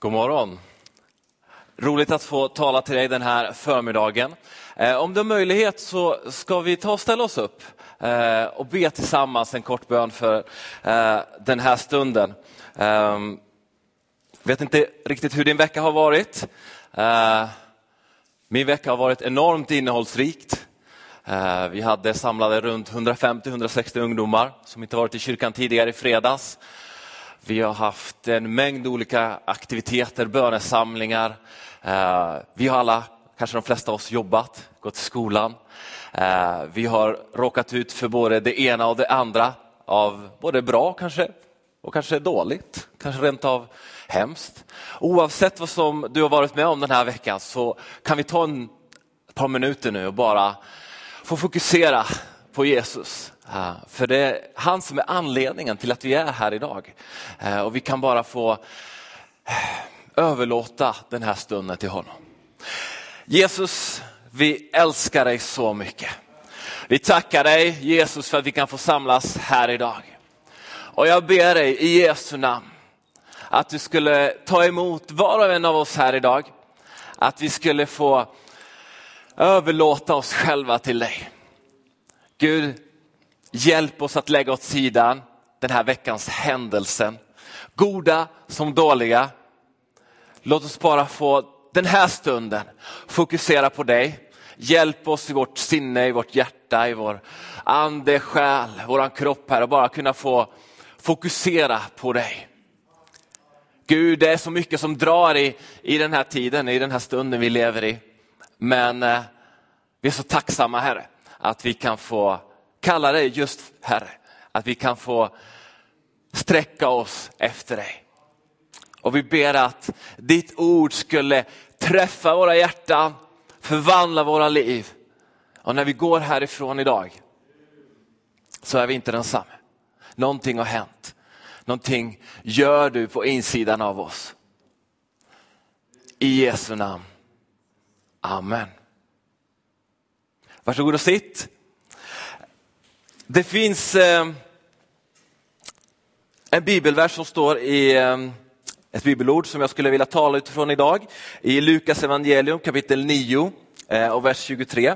God morgon. Roligt att få tala till dig den här förmiddagen. Eh, om du har möjlighet så ska vi ta och ställa oss upp eh, och be tillsammans en kort bön för eh, den här stunden. Ehm, vet inte riktigt hur din vecka har varit. Min vecka har varit enormt innehållsrikt. Vi hade samlade runt 150-160 ungdomar som inte varit i kyrkan tidigare i fredags. Vi har haft en mängd olika aktiviteter, bönesamlingar. Eh, vi har alla, kanske de flesta av oss, jobbat, gått till skolan. Eh, vi har råkat ut för både det ena och det andra av både bra kanske och kanske dåligt, kanske rent av hemskt. Oavsett vad som du har varit med om den här veckan så kan vi ta en, ett par minuter nu och bara få fokusera på Jesus. För det är han som är anledningen till att vi är här idag. Eh, och vi kan bara få eh, överlåta den här stunden till honom. Jesus, vi älskar dig så mycket. Vi tackar dig Jesus för att vi kan få samlas här idag. Och jag ber dig i Jesu namn att du skulle ta emot var och en av oss här idag. Att vi skulle få överlåta oss själva till dig. Gud, hjälp oss att lägga åt sidan den här veckans händelsen. Goda som dåliga. Låt oss bara få den här stunden fokusera på dig. Hjälp oss i vårt sinne, i vårt hjärta, i vår ande, själ, vår kropp här och bara kunna få fokusera på dig. Gud, det är så mycket som drar i, i den här tiden, i den här stunden vi lever i. Men eh, vi är så tacksamma Herre att vi kan få kalla dig just Herre, att vi kan få sträcka oss efter dig. Och vi ber att ditt ord skulle träffa våra hjärtan, förvandla våra liv. Och när vi går härifrån idag så är vi inte densamma. Någonting har hänt. Någonting gör du på insidan av oss. I Jesu namn. Amen. Varsågod och sitt. Det finns eh, en bibelvers som står i eh, ett bibelord som jag skulle vilja tala utifrån idag. I Lukas evangelium kapitel 9 eh, och vers 23.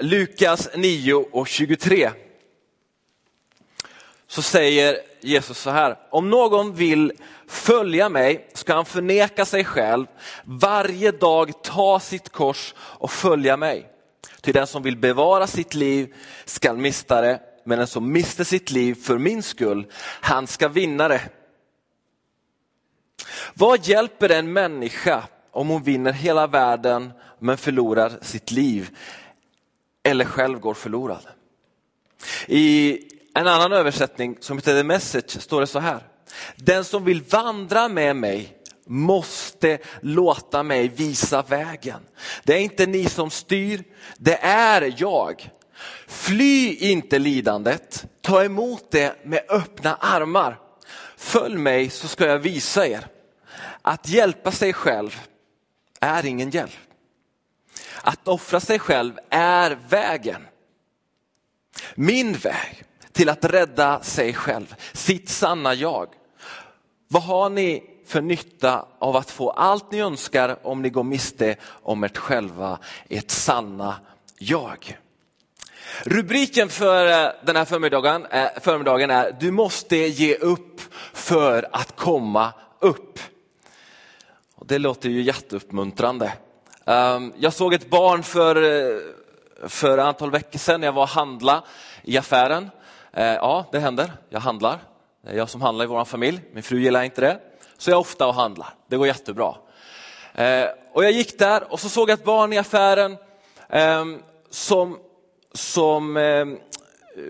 Lukas 9 och 23. Så säger Jesus så här, om någon vill följa mig ska han förneka sig själv, varje dag ta sitt kors och följa mig. Till den som vill bevara sitt liv skall mista det, men den som mister sitt liv för min skull, han ska vinna det. Vad hjälper en människa om hon vinner hela världen men förlorar sitt liv eller själv går förlorad? I en annan översättning som heter The Message står det så här. Den som vill vandra med mig måste låta mig visa vägen. Det är inte ni som styr, det är jag. Fly inte lidandet, ta emot det med öppna armar. Följ mig så ska jag visa er. Att hjälpa sig själv är ingen hjälp. Att offra sig själv är vägen. Min väg till att rädda sig själv, sitt sanna jag. Vad har ni för nytta av att få allt ni önskar om ni går miste om ert själva, ert sanna jag. Rubriken för eh, den här förmiddagen, eh, förmiddagen är Du måste ge upp för att komma upp. Det låter ju jätteuppmuntrande. Ehm, jag såg ett barn för, eh, för ett antal veckor sedan när jag var och handla i affären. Ja, det händer, jag handlar. Det är jag som handlar i vår familj, min fru gillar inte det så är jag ofta och handlar. Det går jättebra. Eh, och jag gick där och så såg jag ett barn i affären eh, som, som ehm, eh,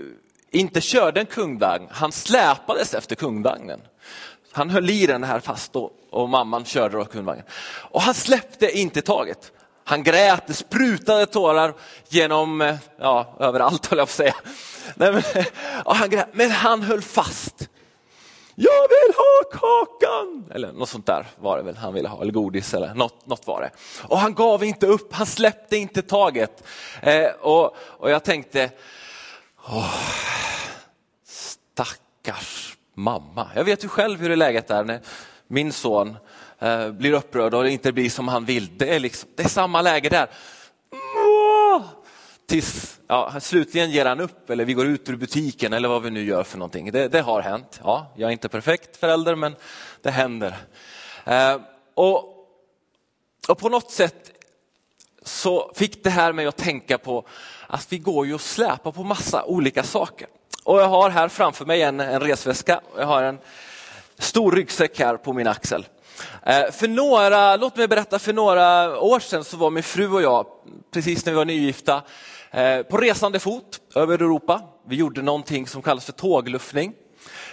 inte körde en kungvagn, han släpades efter kungvagnen. Han höll i den här fast och, och mamman körde då kungvagnen. Och han släppte inte taget. Han grät, det sprutade tårar genom, eh, ja, överallt höll jag på att säga. Nej, men, han grät, men han höll fast jag vill ha kakan! Eller något sånt där var det väl han ville ha, eller godis eller något, något var det. Och han gav inte upp, han släppte inte taget. Eh, och, och jag tänkte, åh, stackars mamma. Jag vet ju själv hur det är läget är när min son eh, blir upprörd och det inte blir som han vill. Det är, liksom, det är samma läge där. Tills ja, slutligen ger han upp eller vi går ut ur butiken eller vad vi nu gör för någonting. Det, det har hänt. Ja, jag är inte perfekt förälder men det händer. Eh, och, och på något sätt så fick det här mig att tänka på att vi går ju och släpar på massa olika saker. Och jag har här framför mig en, en resväska och jag har en stor ryggsäck här på min axel. Eh, för några, låt mig berätta, för några år sedan så var min fru och jag, precis när vi var nygifta, Eh, på resande fot över Europa. Vi gjorde någonting som kallas för tågluffning.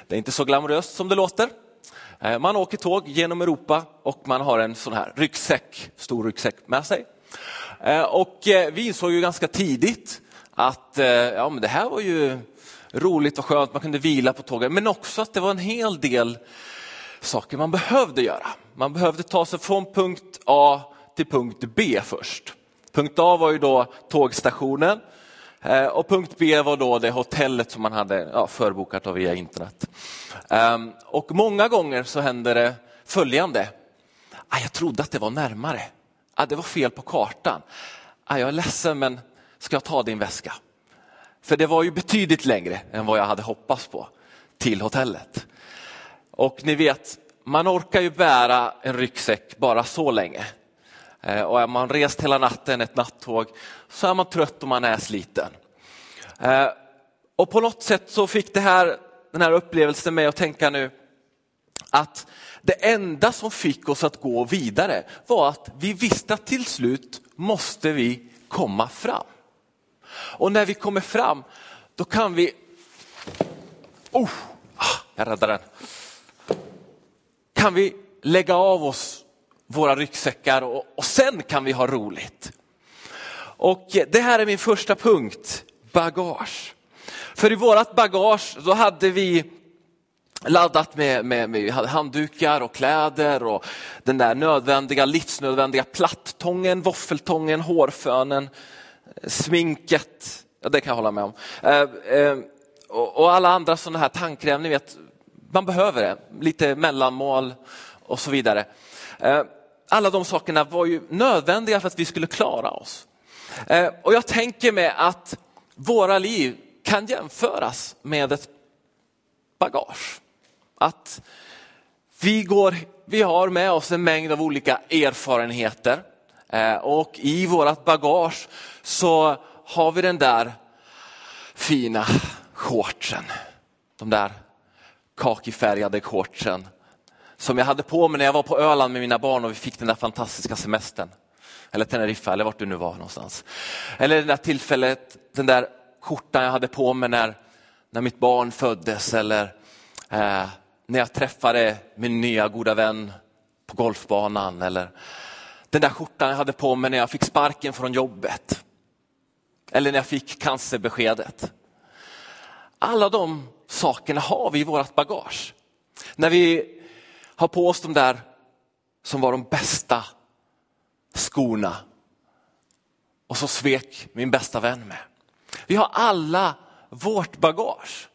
Det är inte så glamoröst som det låter. Eh, man åker tåg genom Europa och man har en sån här ryggsäck, stor ryggsäck med sig. Eh, och vi insåg ju ganska tidigt att ja, men det här var ju roligt och skönt, man kunde vila på tåget, men också att det var en hel del saker man behövde göra. Man behövde ta sig från punkt A till punkt B först. Punkt A var ju då tågstationen eh, och punkt B var då det hotellet som man hade ja, förbokat via internet. Ehm, och många gånger så hände det följande. Ah, jag trodde att det var närmare. Ah, det var fel på kartan. Ah, jag är ledsen men ska jag ta din väska? För det var ju betydligt längre än vad jag hade hoppats på till hotellet. Och ni vet, man orkar ju bära en ryggsäck bara så länge. Eh, och är man rest hela natten, ett nattåg, så är man trött och man är sliten. Eh, och på något sätt så fick det här, den här upplevelsen mig att tänka nu att det enda som fick oss att gå vidare var att vi visste att till slut måste vi komma fram. Och när vi kommer fram, då kan vi... Oh, ah, jag räddade den. Kan vi lägga av oss våra ryggsäckar och, och sen kan vi ha roligt. Och det här är min första punkt, bagage. För i vårat bagage då hade vi laddat med, med, med handdukar och kläder och den där nödvändiga, livsnödvändiga plattången, våffeltången, hårfönen, sminket, ja, det kan jag hålla med om. Eh, eh, och alla andra sådana här tandkräm, ni vet, man behöver det. Lite mellanmål och så vidare. Eh, alla de sakerna var ju nödvändiga för att vi skulle klara oss. Eh, och jag tänker mig att våra liv kan jämföras med ett bagage. Att vi, går, vi har med oss en mängd av olika erfarenheter eh, och i vårt bagage så har vi den där fina shortsen. De där kakifärgade shortsen som jag hade på mig när jag var på Öland med mina barn och vi fick den där fantastiska semestern. Eller Teneriffa eller vart du nu var någonstans. Eller det där tillfället, den där skjortan jag hade på mig när, när mitt barn föddes eller eh, när jag träffade min nya goda vän på golfbanan eller den där skjortan jag hade på mig när jag fick sparken från jobbet. Eller när jag fick cancerbeskedet. Alla de sakerna har vi i vårt bagage. När vi ha på oss de där som var de bästa skorna och så svek min bästa vän med. Vi har alla vårt bagage.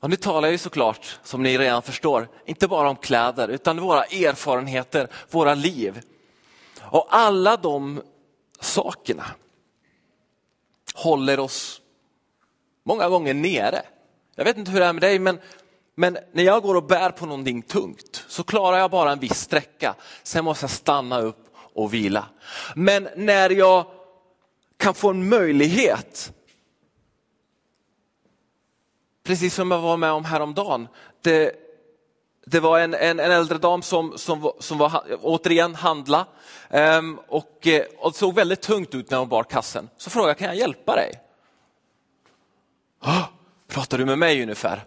Och nu talar jag såklart, som ni redan förstår, inte bara om kläder utan våra erfarenheter, våra liv. Och alla de sakerna håller oss många gånger nere. Jag vet inte hur det är med dig, men, men när jag går och bär på någonting tungt så klarar jag bara en viss sträcka. Sen måste jag stanna upp och vila. Men när jag kan få en möjlighet, precis som jag var med om häromdagen, det, det var en, en, en, äldre dam som, som, som var återigen handla um, och, eh, och såg väldigt tungt ut när hon bar kassen. Så frågade jag, kan jag hjälpa dig? Oh, pratar du med mig ungefär?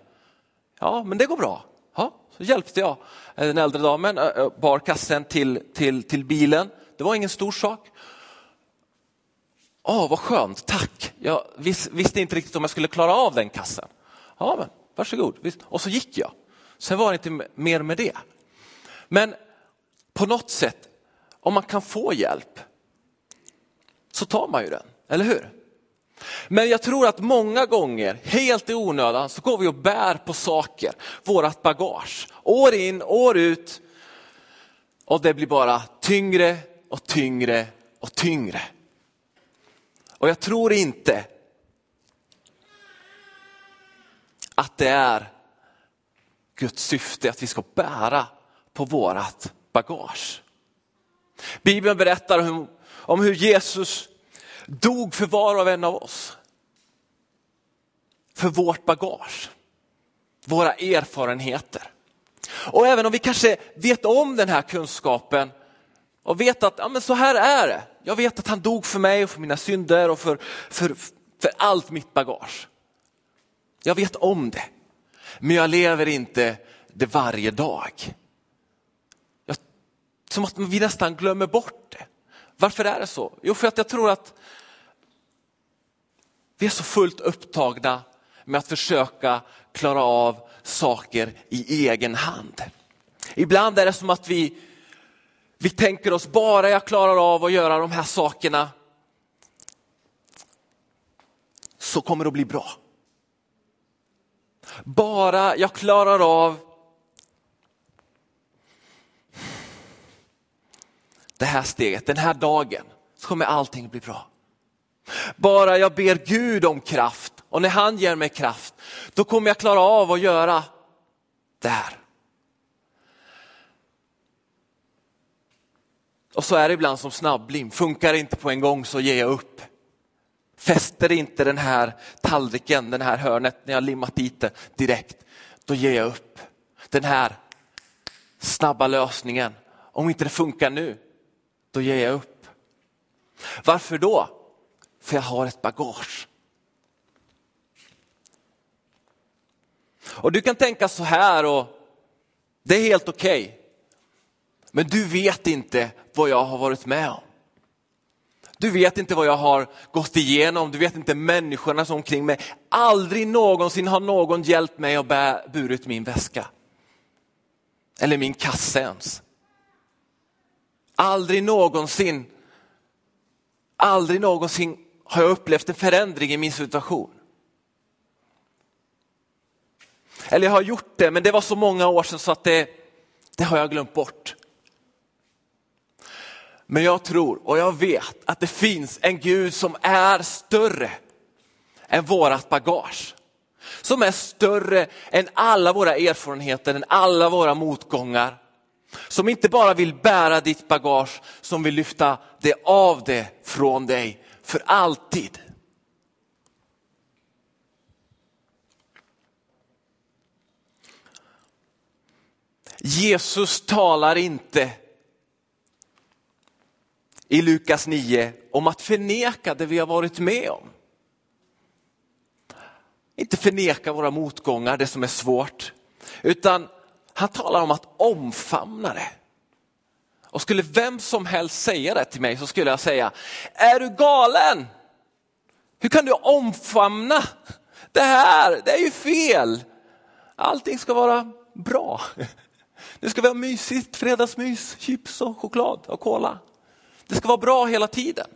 Ja, men det går bra. Ja, så hjälpte jag eh, den äldre damen, eh, eh, bar kassen till, till, till bilen. Det var ingen stor sak. Åh, oh, vad skönt, tack. Jag vis, visste inte riktigt om jag skulle klara av den kassen. Ja, men varsågod. Och så gick jag. Sen var det inte mer med det. Men på något sätt, om man kan få hjälp så tar man ju den, eller hur? Men jag tror att många gånger, helt i onödan, så går vi och bär på saker, vårat bagage, år in, år ut. Och det blir bara tyngre och tyngre och tyngre. Och jag tror inte att det är Guds syfte att vi ska bära på vårat bagage. Bibeln berättar om hur Jesus dog för var och en av oss. För vårt bagage, våra erfarenheter. Och även om vi kanske vet om den här kunskapen och vet att ja, men så här är det. Jag vet att han dog för mig och för mina synder och för, för, för allt mitt bagage. Jag vet om det, men jag lever inte det varje dag. Jag, som att vi nästan glömmer bort det. Varför är det så? Jo, för att jag tror att vi är så fullt upptagna med att försöka klara av saker i egen hand. Ibland är det som att vi, vi tänker oss, bara jag klarar av att göra de här sakerna så kommer det att bli bra. Bara jag klarar av det här steget, den här dagen, så kommer allting bli bra. Bara jag ber Gud om kraft och när han ger mig kraft, då kommer jag klara av att göra det här. Och så är det ibland som snabblim, funkar inte på en gång så ger jag upp. Fäster inte den här tallriken, den här hörnet, när jag limmat dit det direkt, då ger jag upp. Den här snabba lösningen, om inte det funkar nu, då ger jag upp. Varför då? För jag har ett bagage. Och du kan tänka så här och det är helt okej. Okay. Men du vet inte vad jag har varit med om. Du vet inte vad jag har gått igenom, du vet inte människorna som omkring mig. Aldrig någonsin har någon hjälpt mig att bära, burit min väska. Eller min kasse ens. Aldrig någonsin, aldrig någonsin har jag upplevt en förändring i min situation. Eller jag har gjort det, men det var så många år sedan så att det, det har jag glömt bort. Men jag tror och jag vet att det finns en Gud som är större än vårat bagage. Som är större än alla våra erfarenheter, än alla våra motgångar. Som inte bara vill bära ditt bagage, som vill lyfta det av det från dig för alltid. Jesus talar inte i Lukas 9 om att förneka det vi har varit med om. Inte förneka våra motgångar, det som är svårt, utan han talar om att omfamna det. Och skulle vem som helst säga det till mig så skulle jag säga, är du galen? Hur kan du omfamna det här? Det är ju fel. Allting ska vara bra. Det ska vara mysigt, fredagsmys, chips och choklad och cola. Det ska vara bra hela tiden.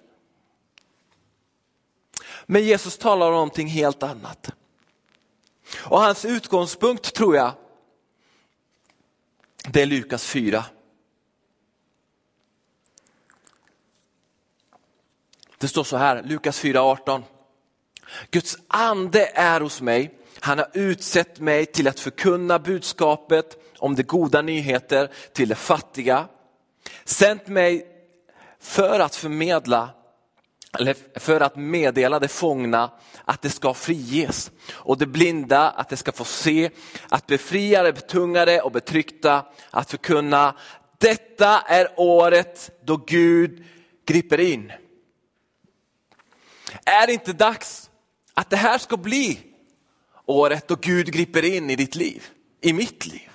Men Jesus talar om någonting helt annat. Och hans utgångspunkt tror jag, det är Lukas 4. Det står så här, Lukas 4.18. Guds ande är hos mig, han har utsett mig till att förkunna budskapet om de goda nyheter till de fattiga. Sänt mig för att förmedla eller för att meddela de fångna att det ska friges och de blinda att de ska få se, att befria de betungade och betryckta, att förkunna detta är året då Gud griper in. Är det inte dags att det här ska bli året då Gud griper in i ditt liv, i mitt liv?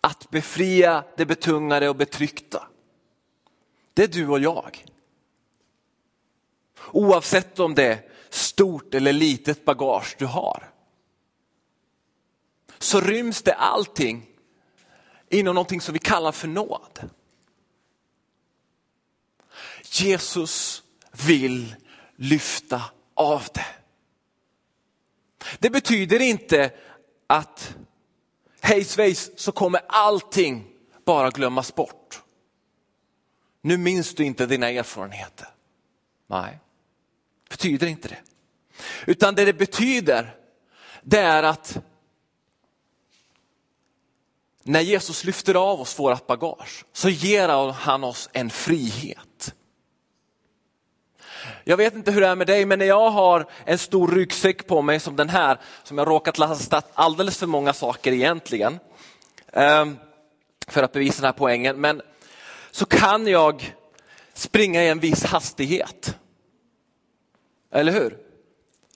Att befria det betungade och betryckta. Det är du och jag. Oavsett om det är stort eller litet bagage du har. Så ryms det allting inom någonting som vi kallar för nåd. Jesus vill lyfta av det. Det betyder inte att hej svejs så kommer allting bara glömmas bort. Nu minns du inte dina erfarenheter. Nej, betyder inte det. Utan det det betyder, det är att när Jesus lyfter av oss vårt bagage så ger han oss en frihet. Jag vet inte hur det är med dig, men när jag har en stor ryggsäck på mig som den här, som jag råkat lasta alldeles för många saker egentligen, ehm, för att bevisa den här poängen, men så kan jag springa i en viss hastighet. Eller hur?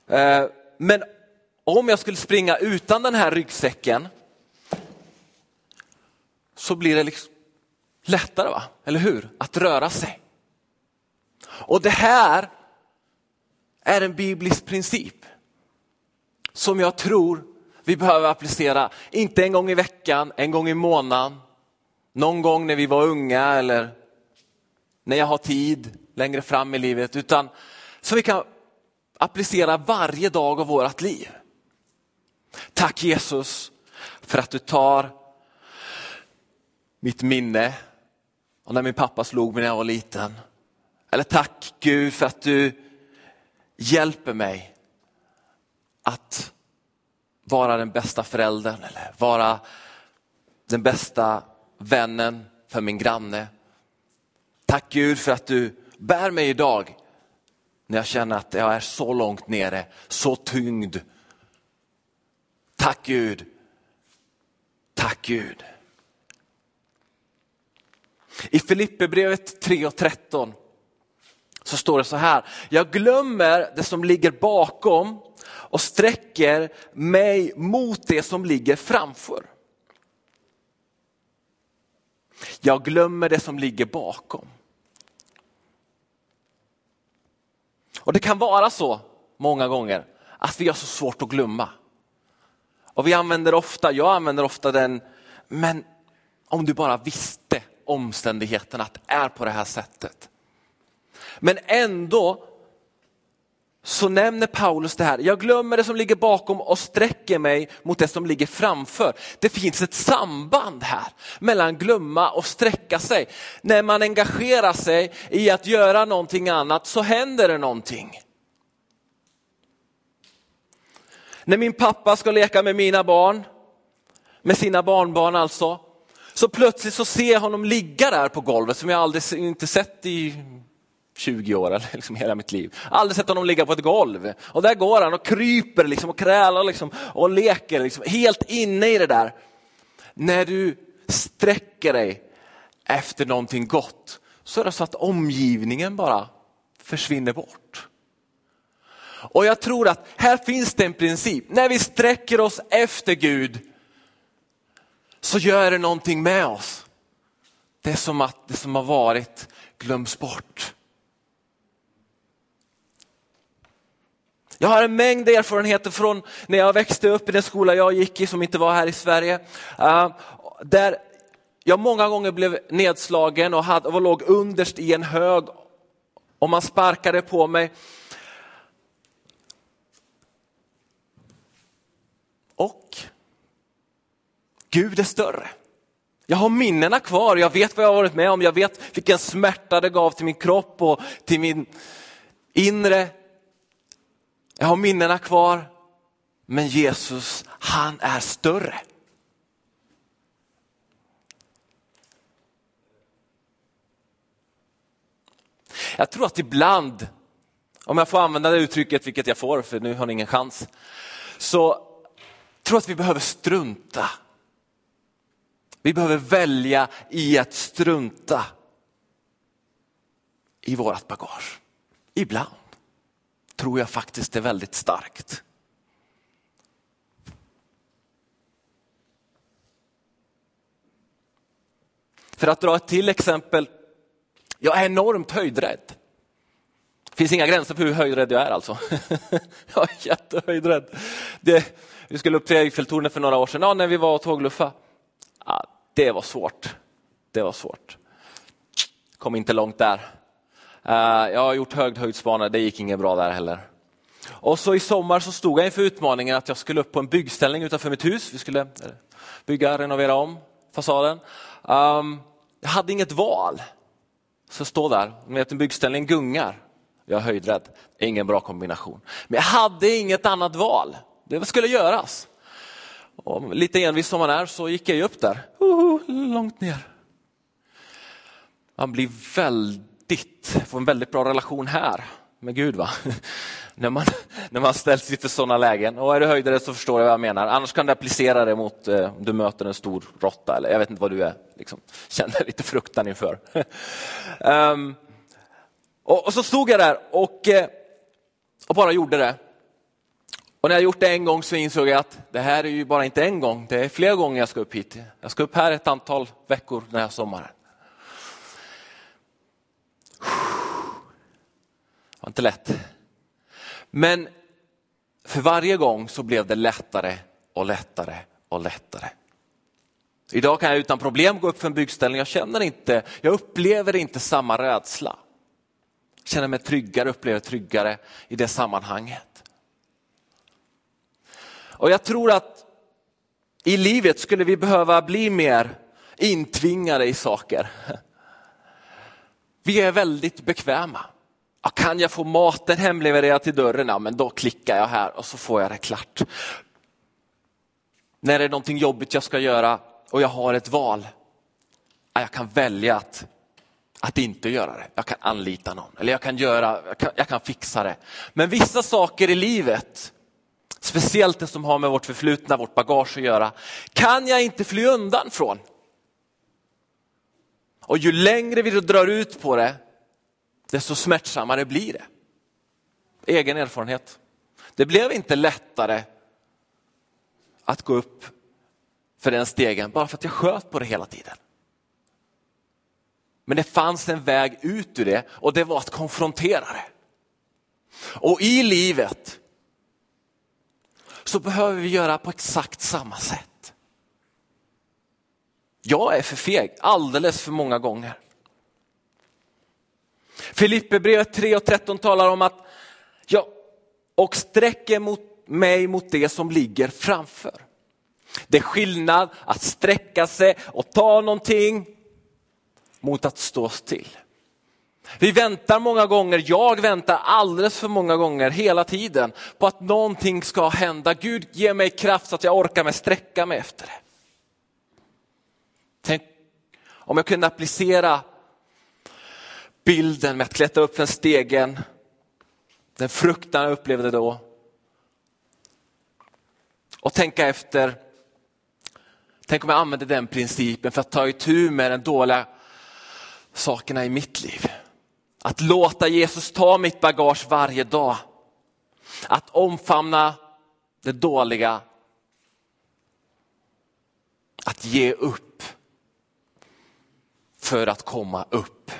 Ehm, men om jag skulle springa utan den här ryggsäcken så blir det liksom lättare, va? eller hur? Att röra sig. Och det här är en biblisk princip som jag tror vi behöver applicera, inte en gång i veckan, en gång i månaden, någon gång när vi var unga eller när jag har tid längre fram i livet, utan så vi kan applicera varje dag av vårt liv. Tack Jesus för att du tar mitt minne och när min pappa slog mig när jag var liten. Eller tack Gud för att du hjälper mig att vara den bästa föräldern eller vara den bästa vännen för min granne. Tack Gud för att du bär mig idag när jag känner att jag är så långt nere, så tyngd. Tack Gud. Tack Gud. I Filipperbrevet 3 och 13 så står det så här, jag glömmer det som ligger bakom och sträcker mig mot det som ligger framför. Jag glömmer det som ligger bakom. Och det kan vara så många gånger att vi har så svårt att glömma. Och vi använder ofta, jag använder ofta den, men om du bara visste omständigheterna att det är på det här sättet. Men ändå så nämner Paulus det här, jag glömmer det som ligger bakom och sträcker mig mot det som ligger framför. Det finns ett samband här mellan glömma och sträcka sig. När man engagerar sig i att göra någonting annat så händer det någonting. När min pappa ska leka med mina barn, med sina barnbarn alltså, så plötsligt så ser jag honom ligga där på golvet som jag aldrig inte sett i 20 år, eller liksom hela mitt liv. Aldrig sett honom ligga på ett golv. Och där går han och kryper liksom och krälar liksom och leker, liksom, helt inne i det där. När du sträcker dig efter någonting gott så är det så att omgivningen bara försvinner bort. Och jag tror att här finns det en princip. När vi sträcker oss efter Gud så gör det någonting med oss. Det är som att det som har varit glöms bort. Jag har en mängd erfarenheter från när jag växte upp i den skola jag gick i som inte var här i Sverige. Ah, där jag många gånger blev nedslagen och, och låg underst i en hög och man sparkade på mig. Och Gud är större. Jag har minnena kvar, jag vet vad jag har varit med om, jag vet vilken smärta det gav till min kropp och till min inre. Jag har minnena kvar, men Jesus, han är större. Jag tror att ibland, om jag får använda det uttrycket, vilket jag får, för nu har ni ingen chans, så tror jag att vi behöver strunta vi behöver välja i att strunta i vårt bagage. Ibland tror jag faktiskt det är väldigt starkt. För att dra ett till exempel. Jag är enormt höjdrädd. Det finns inga gränser för hur höjdrädd jag är alltså. jag är jättehöjdrädd. Det, vi skulle upp till Eiffeltornet för några år sedan, ja, när vi var och tågluffade. Ja, det var svårt. Det var svårt. Kom inte långt där. Eh, jag har gjort höghöjdsbana, det gick inget bra där heller. Och så i sommar så stod jag inför utmaningen att jag skulle upp på en byggställning utanför mitt hus. Vi skulle eh, bygga, renovera om fasaden. Ehm, jag hade inget val. Så jag står där, ni vet en byggställning gungar. Jag är höjdrädd, ingen bra kombination. Men jag hade inget annat val, det skulle göras. Och lite envis som man är så gick jag upp där, uh, långt ner. Man blir väldigt, får en väldigt bra relation här med Gud. va? när, man, när man ställs inför sådana lägen. Och är du höjdare så förstår jag vad jag menar. Annars kan du applicera det mot eh, om du möter en stor råtta eller jag vet inte vad du är. Liksom, känner lite fruktan inför. um, och, och, så stod jag där och, eh, och bara gjorde det. Och när jag gjort det en gång så insåg jag att det här är ju bara inte en gång, det är flera gånger jag ska upp hit. Jag ska upp här ett antal veckor den här sommaren. Det var inte lätt. Men för varje gång så blev det lättare och lättare och lättare. Idag kan jag utan problem gå upp för en byggställning. Jag känner inte, jag upplever inte samma rädsla. Jag känner mig tryggare, upplever tryggare i det sammanhanget. Och jag tror att i livet skulle vi behöva bli mer intvingade i saker. Vi är väldigt bekväma. Ja, kan jag få maten hemlevererad till dörren, ja, men då klickar jag här och så får jag det klart. När det är någonting jobbigt jag ska göra och jag har ett val, ja, jag kan välja att, att inte göra det. Jag kan anlita någon eller jag kan, göra, jag kan, jag kan fixa det. Men vissa saker i livet, speciellt det som har med vårt förflutna, vårt bagage att göra, kan jag inte fly undan från. Och ju längre vi drar ut på det, desto smärtsammare blir det. Egen erfarenhet. Det blev inte lättare att gå upp för den stegen bara för att jag sköt på det hela tiden. Men det fanns en väg ut ur det och det var att konfrontera det. Och i livet så behöver vi göra på exakt samma sätt. Jag är för feg alldeles för många gånger. Filipperbrevet 3 och 13 talar om att ja, och sträcker mot mig mot det som ligger framför. Det är skillnad att sträcka sig och ta någonting mot att stå still. Vi väntar många gånger, jag väntar alldeles för många gånger hela tiden på att någonting ska hända. Gud ge mig kraft så att jag orkar med sträcka mig efter det. Tänk om jag kunde applicera bilden med att klättra upp för stegen, den fruktan jag upplevde då. Och tänka efter, tänk om jag använder den principen för att ta itu med de dåliga sakerna i mitt liv. Att låta Jesus ta mitt bagage varje dag. Att omfamna det dåliga. Att ge upp för att komma upp.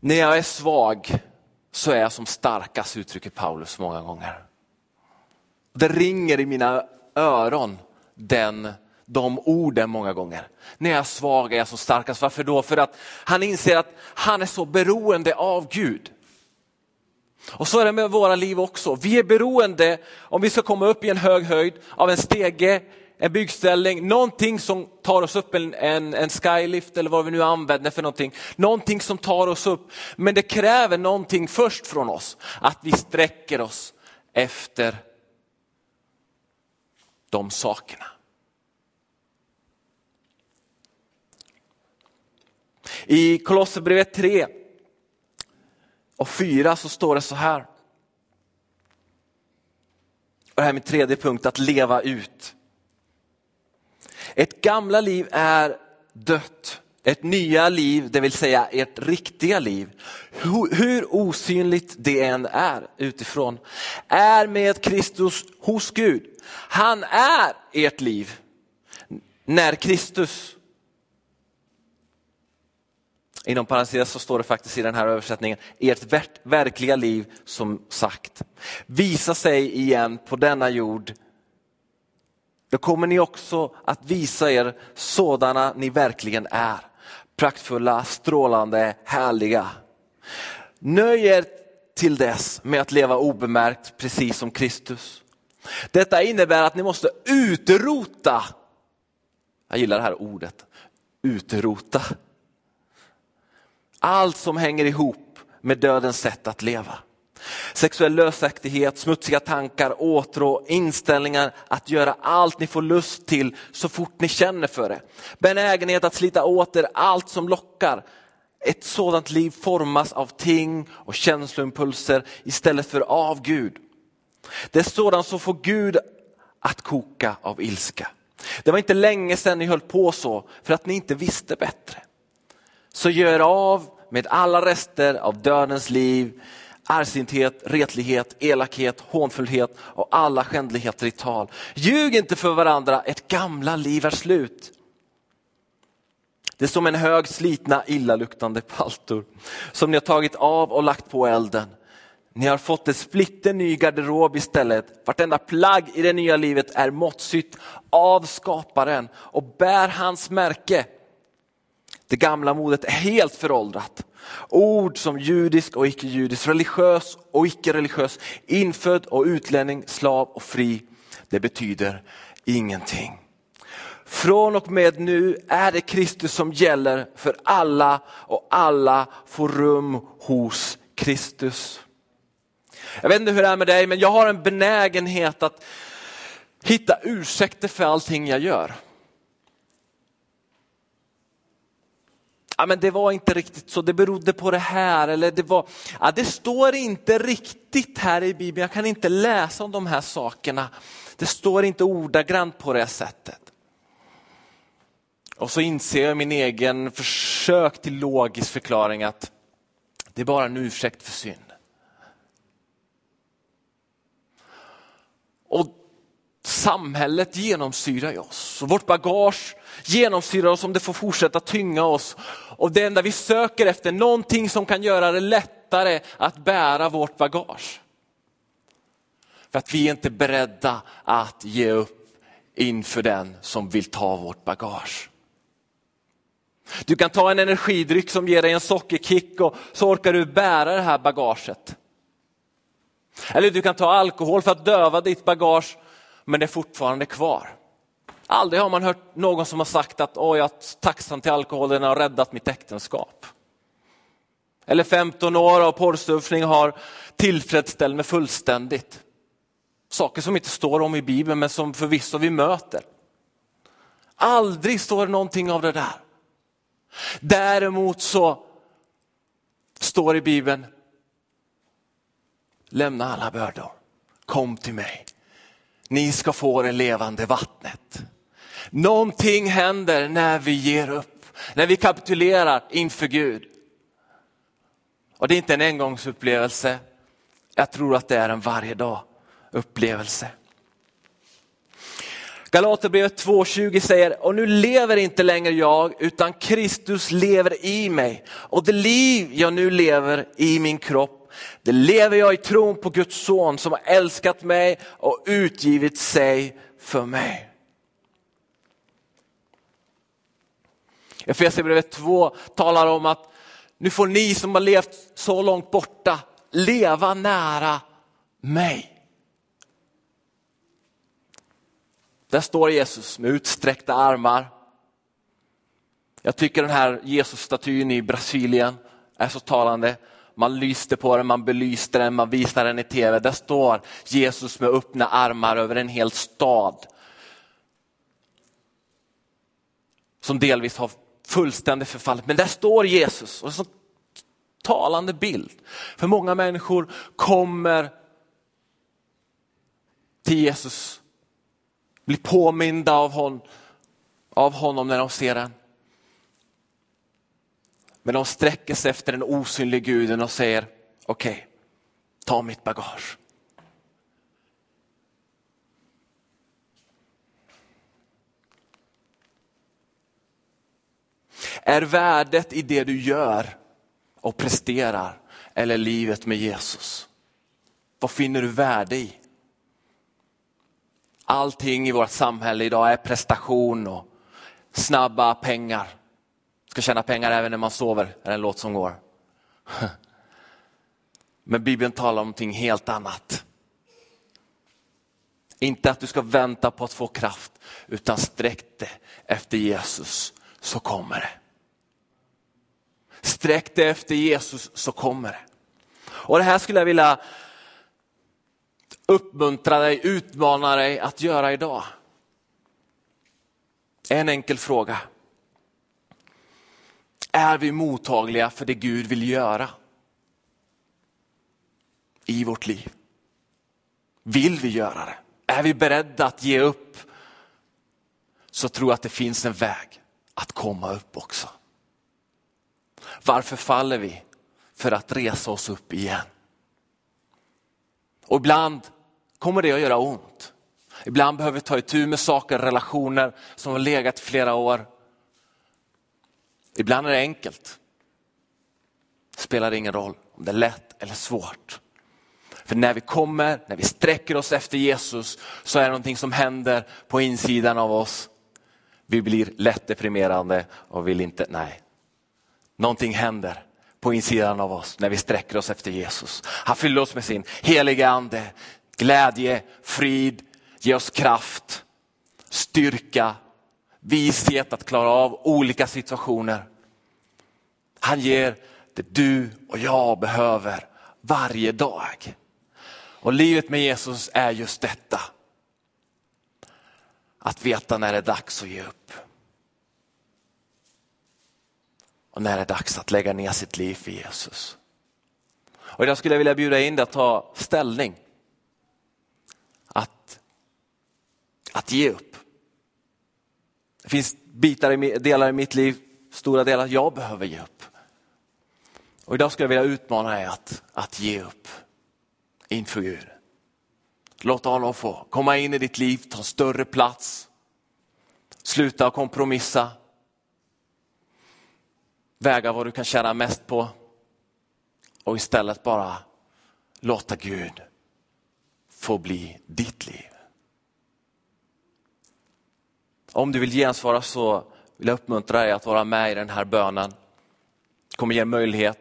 När jag är svag så är jag som starkast, uttrycker Paulus många gånger. Det ringer i mina öron, den, de orden många gånger. När jag är svag är jag som starkast. Varför då? För att han inser att han är så beroende av Gud. Och så är det med våra liv också. Vi är beroende, om vi ska komma upp i en hög höjd, av en stege en byggställning, någonting som tar oss upp, en, en, en skylift eller vad vi nu använder för någonting. Någonting som tar oss upp. Men det kräver någonting först från oss, att vi sträcker oss efter de sakerna. I Kolosserbrevet 3 och 4 så står det så här. Och det här är min tredje punkt, att leva ut. Ett gamla liv är dött. Ett nya liv, det vill säga ert riktiga liv, hur osynligt det än är utifrån, är med Kristus hos Gud. Han är ert liv. När Kristus, inom parentes så står det faktiskt i den här översättningen, ert verkliga liv som sagt, visa sig igen på denna jord då kommer ni också att visa er sådana ni verkligen är. praktfulla, strålande, härliga. Nöj er till dess med att leva obemärkt precis som Kristus. Detta innebär att ni måste utrota, jag gillar det här ordet, utrota. Allt som hänger ihop med dödens sätt att leva. Sexuell lösaktighet, smutsiga tankar, åtrå, inställningar att göra allt ni får lust till så fort ni känner för det. Benägenhet att slita åt er allt som lockar. Ett sådant liv formas av ting och känsloimpulser istället för av Gud. Det är sådant som får Gud att koka av ilska. Det var inte länge sedan ni höll på så för att ni inte visste bättre. Så gör av med alla rester av dödens liv, argsinthet, retlighet, elakhet, hånfullhet och alla skändligheter i tal. Ljug inte för varandra, ert gamla liv är slut. Det är som en hög slitna illaluktande paltor som ni har tagit av och lagt på elden. Ni har fått en splitter ny garderob istället. Vartenda plagg i det nya livet är måttsytt av skaparen och bär hans märke. Det gamla modet är helt föråldrat. Ord som judisk och icke-judisk, religiös och icke-religiös, infödd och utlänning, slav och fri. Det betyder ingenting. Från och med nu är det Kristus som gäller för alla och alla får rum hos Kristus. Jag vet inte hur det är med dig, men jag har en benägenhet att hitta ursäkter för allting jag gör. Ja, men det var inte riktigt så, det berodde på det här. Eller det, var, ja, det står inte riktigt här i Bibeln, jag kan inte läsa om de här sakerna. Det står inte ordagrant på det sättet. Och så inser jag min egen försök till logisk förklaring att det är bara en ursäkt för synd. Och samhället genomsyrar oss och vårt bagage genomsyrar oss om det får fortsätta tynga oss. Och det enda vi söker efter, någonting som kan göra det lättare att bära vårt bagage. För att vi är inte beredda att ge upp inför den som vill ta vårt bagage. Du kan ta en energidryck som ger dig en sockerkick och så orkar du bära det här bagaget. Eller du kan ta alkohol för att döva ditt bagage men det är fortfarande kvar. Aldrig har man hört någon som har sagt att Åh, jag är tacksam till alkoholen har räddat mitt äktenskap. Eller 15 år av porrsurfning har tillfredsställt mig fullständigt. Saker som inte står om i Bibeln men som förvisso vi möter. Aldrig står det någonting av det där. Däremot så står det i Bibeln, lämna alla bördor, kom till mig. Ni ska få det levande vattnet. Någonting händer när vi ger upp, när vi kapitulerar inför Gud. Och det är inte en engångsupplevelse, jag tror att det är en varje dag upplevelse. Galaterbrevet 2.20 säger, och nu lever inte längre jag utan Kristus lever i mig. Och det liv jag nu lever i min kropp, det lever jag i tron på Guds son som har älskat mig och utgivit sig för mig. Efesierbrevet 2 talar om att nu får ni som har levt så långt borta leva nära mig. Där står Jesus med utsträckta armar. Jag tycker den här Jesusstatyn i Brasilien är så talande. Man lyste på den, man belyste den, man visade den i tv. Där står Jesus med öppna armar över en hel stad. Som delvis har fullständigt förfallet. Men där står Jesus och en så talande bild. För många människor kommer till Jesus blir påminda av, honom, av honom när de ser den. Men de sträcker sig efter den osynliga guden och säger, okej, okay, ta mitt bagage. Är värdet i det du gör och presterar eller livet med Jesus? Vad finner du värde i? Allting i vårt samhälle idag är prestation och snabba pengar. Ska tjäna pengar även när man sover, är en låt som går. Men Bibeln talar om någonting helt annat. Inte att du ska vänta på att få kraft, utan sträck dig efter Jesus så kommer det. Sträck dig efter Jesus så kommer det. Och det här skulle jag vilja uppmuntra dig, utmana dig att göra idag. En enkel fråga. Är vi mottagliga för det Gud vill göra i vårt liv? Vill vi göra det? Är vi beredda att ge upp? Så tror jag att det finns en väg att komma upp också. Varför faller vi? För att resa oss upp igen. Och ibland kommer det att göra ont. Ibland behöver vi ta itu med saker, relationer som har legat flera år. Ibland är det enkelt. Det spelar ingen roll om det är lätt eller svårt. För när vi kommer, när vi sträcker oss efter Jesus så är det någonting som händer på insidan av oss. Vi blir lätt deprimerande och vill inte, nej. Någonting händer på insidan av oss när vi sträcker oss efter Jesus. Han fyller oss med sin heliga ande, glädje, frid, ger oss kraft, styrka, vishet att klara av olika situationer. Han ger det du och jag behöver varje dag. Och livet med Jesus är just detta. Att veta när det är dags att ge upp. Och när det är dags att lägga ner sitt liv för Jesus. Och idag skulle jag vilja bjuda in dig att ta ställning. Att, att ge upp. Det finns bitar, delar i mitt liv, stora delar jag behöver ge upp. Och idag skulle jag vilja utmana dig att, att ge upp inför Gud. Låt honom få komma in i ditt liv, ta större plats. Sluta kompromissa. Väga vad du kan tjäna mest på. Och istället bara låta Gud få bli ditt liv. Om du vill gensvara så vill jag uppmuntra dig att vara med i den här bönen. Det kommer ge möjlighet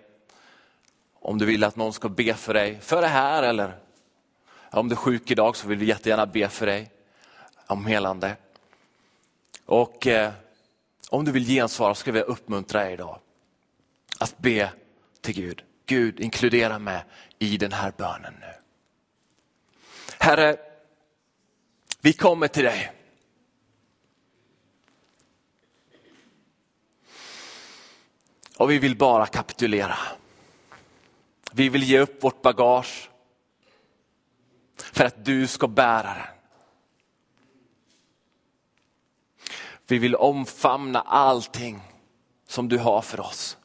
om du vill att någon ska be för dig, för det här eller om du är sjuk idag så vill vi jättegärna be för dig om helande. Och eh, om du vill gensvara ska vi uppmuntra dig idag att be till Gud. Gud, inkludera mig i den här bönen nu. Herre, vi kommer till dig. Och vi vill bara kapitulera. Vi vill ge upp vårt bagage för att du ska bära den. Vi vill omfamna allting som du har för oss.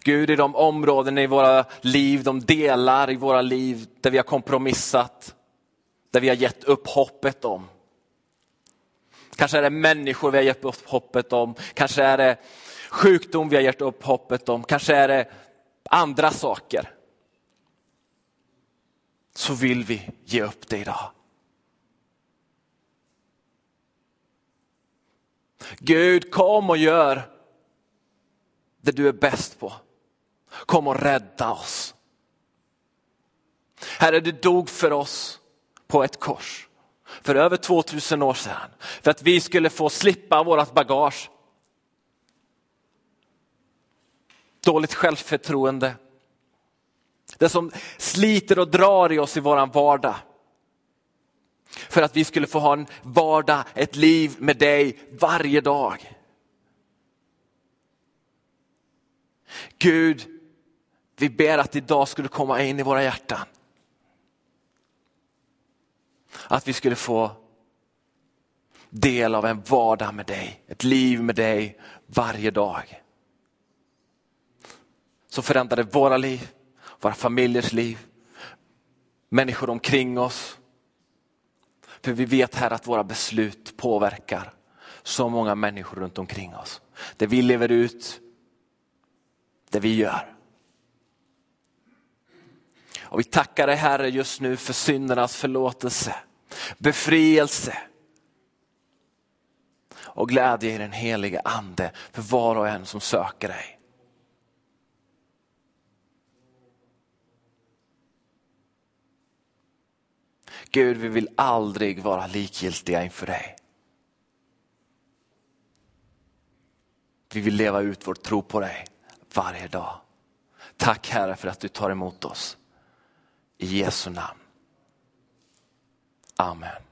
Gud, i de områden i våra liv, de delar i våra liv där vi har kompromissat, där vi har gett upp hoppet om. Kanske är det människor vi har gett upp hoppet om, kanske är det sjukdom vi har gett upp hoppet om, kanske är det andra saker. Så vill vi ge upp det idag. Gud, kom och gör det du är bäst på. Kom och rädda oss. Herre, du dog för oss på ett kors för över 2000 år sedan. För att vi skulle få slippa vårt bagage. Dåligt självförtroende. Det som sliter och drar i oss i våran vardag. För att vi skulle få ha en vardag, ett liv med dig varje dag. Gud, vi ber att idag skulle komma in i våra hjärtan. Att vi skulle få del av en vardag med dig, ett liv med dig varje dag. Så förändrade våra liv, våra familjers liv, människor omkring oss. För vi vet här att våra beslut påverkar så många människor runt omkring oss. Det vi lever ut, det vi gör. Och vi tackar dig Herre just nu för syndernas förlåtelse, befrielse. och glädje i den helige ande för var och en som söker dig. Gud, vi vill aldrig vara likgiltiga inför dig. Vi vill leva ut vår tro på dig varje dag. Tack Herre för att du tar emot oss. I Jesu namn. Amen.